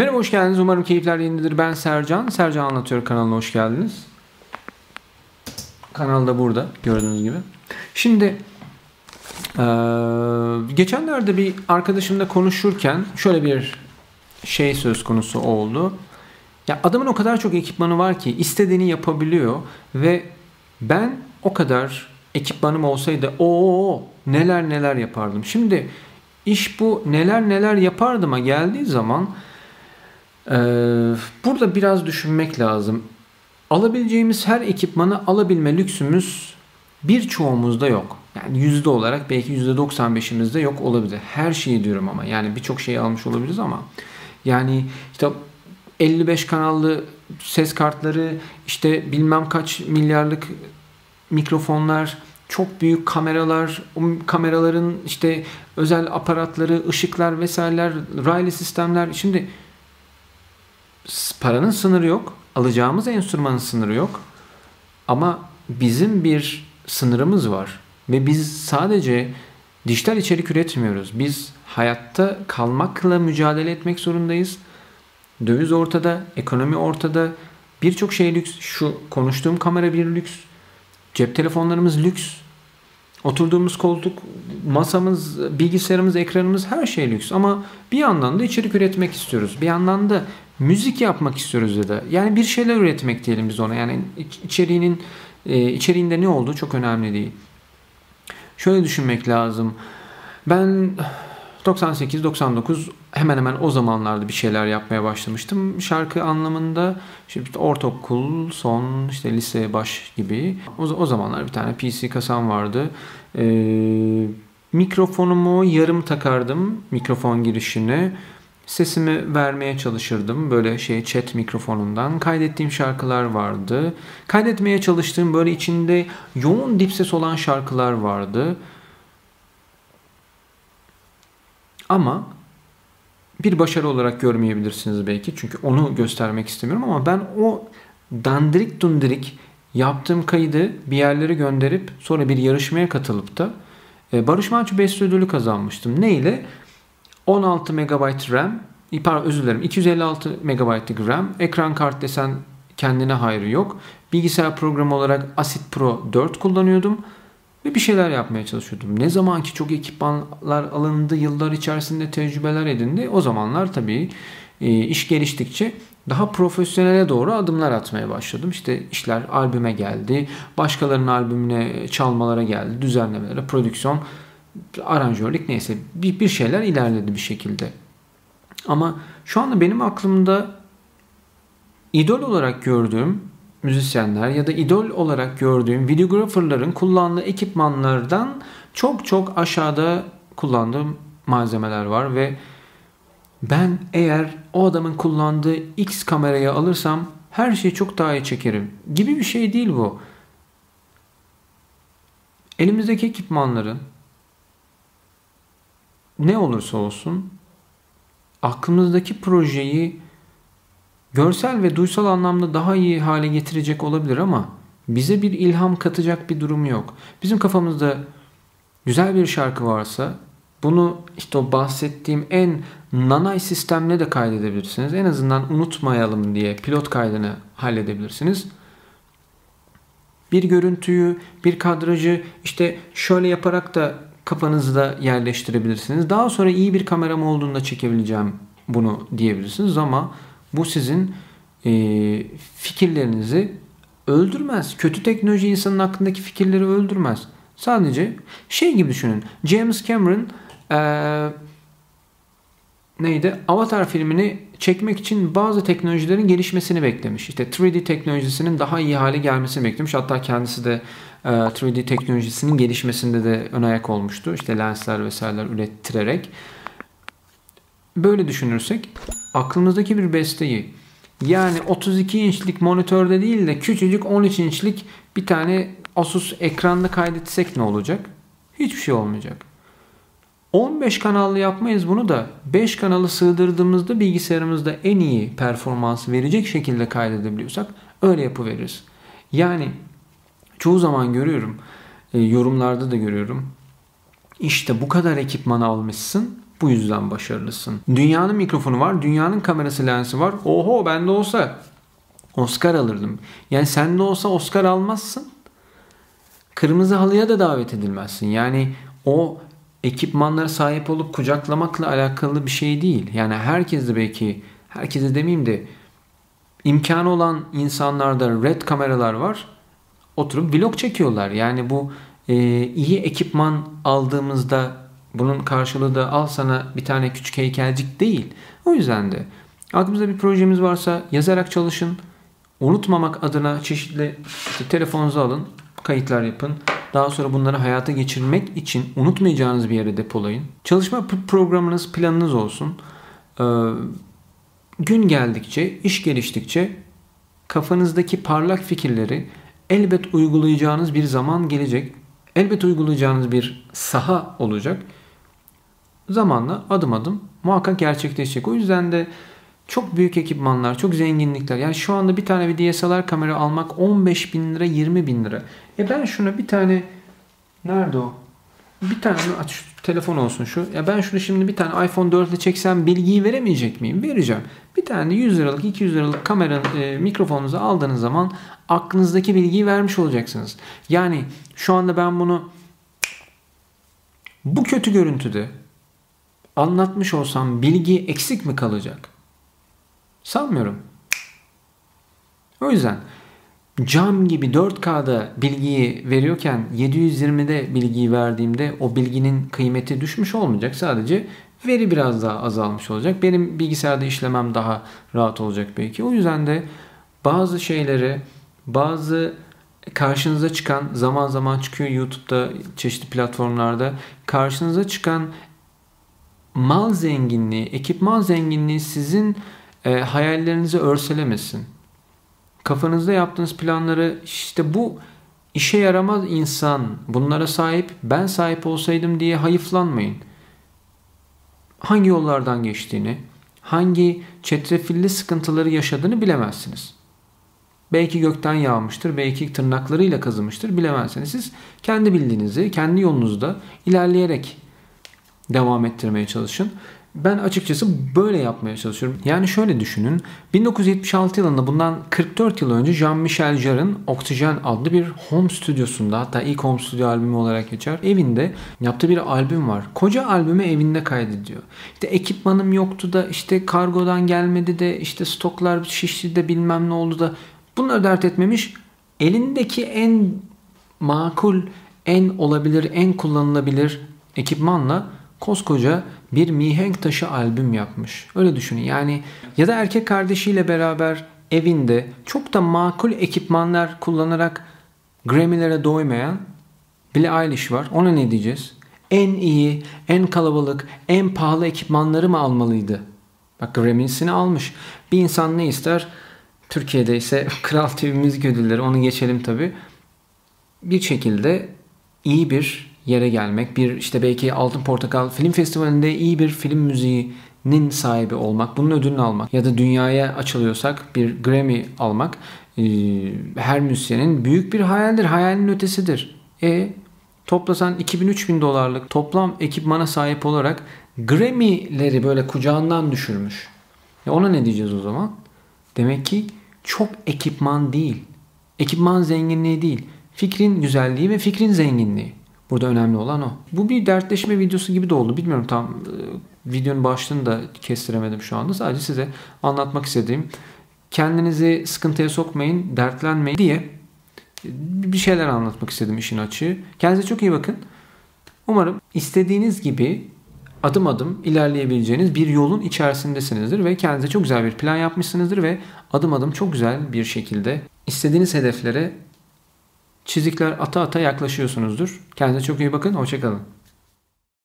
Merhaba hoş geldiniz. Umarım keyifler yerindedir. Ben Sercan. Sercan Anlatıyor kanalına hoş geldiniz. Kanal da burada gördüğünüz gibi. Şimdi geçenlerde bir arkadaşımla konuşurken şöyle bir şey söz konusu oldu. Ya adamın o kadar çok ekipmanı var ki istediğini yapabiliyor ve ben o kadar ekipmanım olsaydı o neler neler yapardım. Şimdi iş bu neler neler yapardım'a geldiği zaman ee, burada biraz düşünmek lazım. Alabileceğimiz her ekipmanı alabilme lüksümüz birçoğumuzda yok. Yani yüzde olarak belki yüzde 95'imizde yok olabilir. Her şeyi diyorum ama yani birçok şeyi almış olabiliriz ama yani işte 55 kanallı ses kartları işte bilmem kaç milyarlık mikrofonlar çok büyük kameralar, o kameraların işte özel aparatları, ışıklar vesaireler, raylı sistemler. Şimdi paranın sınırı yok. Alacağımız enstrümanın sınırı yok. Ama bizim bir sınırımız var. Ve biz sadece dijital içerik üretmiyoruz. Biz hayatta kalmakla mücadele etmek zorundayız. Döviz ortada, ekonomi ortada. Birçok şey lüks. Şu konuştuğum kamera bir lüks. Cep telefonlarımız lüks. Oturduğumuz koltuk, masamız, bilgisayarımız, ekranımız her şey lüks. Ama bir yandan da içerik üretmek istiyoruz. Bir yandan da müzik yapmak istiyoruz ya da yani bir şeyler üretmek diyelim biz ona. Yani içeriğinin e, içeriğinde ne olduğu çok önemli değil. Şöyle düşünmek lazım. Ben 98-99 hemen hemen o zamanlarda bir şeyler yapmaya başlamıştım. Şarkı anlamında işte ortaokul, son, işte lise baş gibi. O, o zamanlar bir tane PC kasam vardı. Ee, mikrofonumu yarım takardım mikrofon girişini. Sesimi vermeye çalışırdım böyle şey chat mikrofonundan. Kaydettiğim şarkılar vardı. Kaydetmeye çalıştığım böyle içinde yoğun dip ses olan şarkılar vardı. Ama bir başarı olarak görmeyebilirsiniz belki. Çünkü onu göstermek istemiyorum ama ben o dandirik dundirik yaptığım kaydı bir yerlere gönderip sonra bir yarışmaya katılıp da e, Barış Manço Best ödülü kazanmıştım. Ne ile? 16 MB RAM, pardon özür dilerim 256 MB'lık RAM, ekran kart desen kendine hayrı yok. Bilgisayar programı olarak Acid Pro 4 kullanıyordum ve bir şeyler yapmaya çalışıyordum. Ne zaman ki çok ekipmanlar alındı, yıllar içerisinde tecrübeler edindi. O zamanlar tabii e, iş geliştikçe daha profesyonele doğru adımlar atmaya başladım. İşte işler albüme geldi, başkalarının albümüne çalmalara geldi, düzenlemelere, prodüksiyon, aranjörlük neyse bir, bir şeyler ilerledi bir şekilde. Ama şu anda benim aklımda idol olarak gördüğüm müzisyenler ya da idol olarak gördüğüm videographerların kullandığı ekipmanlardan çok çok aşağıda kullandığım malzemeler var ve ben eğer o adamın kullandığı X kamerayı alırsam her şeyi çok daha iyi çekerim gibi bir şey değil bu. Elimizdeki ekipmanların ne olursa olsun aklımızdaki projeyi görsel ve duysal anlamda daha iyi hale getirecek olabilir ama bize bir ilham katacak bir durum yok. Bizim kafamızda güzel bir şarkı varsa bunu işte o bahsettiğim en nanay sistemle de kaydedebilirsiniz. En azından unutmayalım diye pilot kaydını halledebilirsiniz. Bir görüntüyü, bir kadrajı işte şöyle yaparak da kafanızda yerleştirebilirsiniz. Daha sonra iyi bir kameram olduğunda çekebileceğim bunu diyebilirsiniz ama bu sizin e, fikirlerinizi öldürmez. Kötü teknoloji insanın aklındaki fikirleri öldürmez. Sadece şey gibi düşünün. James Cameron e, neydi? Avatar filmini çekmek için bazı teknolojilerin gelişmesini beklemiş. İşte 3D teknolojisinin daha iyi hale gelmesini beklemiş. Hatta kendisi de 3D teknolojisinin gelişmesinde de ön ayak olmuştu. İşte lensler vesaireler ürettirerek. Böyle düşünürsek aklımızdaki bir besteyi yani 32 inçlik monitörde değil de küçücük 13 inçlik bir tane Asus ekranda kaydetsek ne olacak? Hiçbir şey olmayacak. 15 kanallı yapmayız bunu da 5 kanalı sığdırdığımızda bilgisayarımızda en iyi performans verecek şekilde kaydedebiliyorsak öyle yapıveririz. Yani çoğu zaman görüyorum, e, yorumlarda da görüyorum. İşte bu kadar ekipman almışsın Bu yüzden başarılısın. Dünyanın mikrofonu var, dünyanın kamerası lensi var. Oho bende olsa Oscar alırdım. Yani sende olsa Oscar almazsın. Kırmızı halıya da davet edilmezsin. Yani o ekipmanlara sahip olup kucaklamakla alakalı bir şey değil. Yani herkes de belki, herkese demeyeyim de imkanı olan insanlarda red kameralar var. Oturup vlog çekiyorlar. Yani bu e, iyi ekipman aldığımızda bunun karşılığı da al sana bir tane küçük heykelcik değil. O yüzden de aklımızda bir projemiz varsa yazarak çalışın. Unutmamak adına çeşitli işte telefonunuzu alın, kayıtlar yapın. Daha sonra bunları hayata geçirmek için unutmayacağınız bir yere depolayın. Çalışma programınız, planınız olsun. Ee, gün geldikçe, iş geliştikçe kafanızdaki parlak fikirleri elbet uygulayacağınız bir zaman gelecek. Elbet uygulayacağınız bir saha olacak. Zamanla adım adım muhakkak gerçekleşecek. O yüzden de çok büyük ekipmanlar, çok zenginlikler. Yani şu anda bir tane bir DSLR kamera almak 15 bin lira, 20 bin lira. E ben şuna bir tane, nerede o? Bir tane aç telefon olsun şu. Ya ben şunu şimdi bir tane iPhone 4 ile çeksem bilgiyi veremeyecek miyim? Vereceğim. Tane 100 liralık 200 liralık kamera e, mikrofonunuzu aldığınız zaman aklınızdaki bilgiyi vermiş olacaksınız. Yani şu anda ben bunu bu kötü görüntüde anlatmış olsam bilgi eksik mi kalacak? Sanmıyorum. O yüzden cam gibi 4K'da bilgiyi veriyorken 720'de bilgiyi verdiğimde o bilginin kıymeti düşmüş olmayacak. Sadece veri biraz daha azalmış olacak. Benim bilgisayarda işlemem daha rahat olacak belki. O yüzden de bazı şeyleri bazı karşınıza çıkan zaman zaman çıkıyor YouTube'da çeşitli platformlarda karşınıza çıkan mal zenginliği, ekipman zenginliği sizin e, hayallerinizi örselemesin. Kafanızda yaptığınız planları işte bu işe yaramaz insan bunlara sahip ben sahip olsaydım diye hayıflanmayın. Hangi yollardan geçtiğini, hangi çetrefilli sıkıntıları yaşadığını bilemezsiniz. Belki gökten yağmıştır, belki tırnaklarıyla kazımıştır bilemezsiniz. Siz kendi bildiğinizi, kendi yolunuzda ilerleyerek devam ettirmeye çalışın. Ben açıkçası böyle yapmaya çalışıyorum. Yani şöyle düşünün. 1976 yılında bundan 44 yıl önce Jean-Michel Jarre'ın Oxygen adlı bir home stüdyosunda hatta ilk home stüdyo albümü olarak geçer. Evinde yaptığı bir albüm var. Koca albümü evinde kaydediyor. İşte ekipmanım yoktu da işte kargodan gelmedi de işte stoklar şişti de bilmem ne oldu da bunları dert etmemiş. Elindeki en makul, en olabilir, en kullanılabilir ekipmanla koskoca bir mihenk taşı albüm yapmış. Öyle düşünün. Yani ya da erkek kardeşiyle beraber evinde çok da makul ekipmanlar kullanarak Grammy'lere doymayan Billie Eilish var. Ona ne diyeceğiz? En iyi, en kalabalık, en pahalı ekipmanları mı almalıydı? Bak Grammy'sini almış. Bir insan ne ister? Türkiye'de ise Kral TV müzik ödülleri onu geçelim tabi. Bir şekilde iyi bir yere gelmek, bir işte belki Altın Portakal Film Festivali'nde iyi bir film müziğinin sahibi olmak, bunun ödülünü almak ya da dünyaya açılıyorsak bir Grammy almak e, her müzisyenin büyük bir hayaldir, hayalin ötesidir. E toplasan 2000-3000 dolarlık toplam ekipmana sahip olarak Grammy'leri böyle kucağından düşürmüş. E ona ne diyeceğiz o zaman? Demek ki çok ekipman değil. Ekipman zenginliği değil. Fikrin güzelliği ve fikrin zenginliği. Burada önemli olan o. Bu bir dertleşme videosu gibi de oldu. Bilmiyorum tam e, videonun başlığını da kestiremedim şu anda. Sadece size anlatmak istediğim kendinizi sıkıntıya sokmayın, dertlenmeyin diye e, bir şeyler anlatmak istedim işin açığı. Kendinize çok iyi bakın. Umarım istediğiniz gibi adım adım ilerleyebileceğiniz bir yolun içerisindesinizdir ve kendinize çok güzel bir plan yapmışsınızdır ve adım adım çok güzel bir şekilde istediğiniz hedeflere çizikler ata ata yaklaşıyorsunuzdur. Kendinize çok iyi bakın. Hoşçakalın.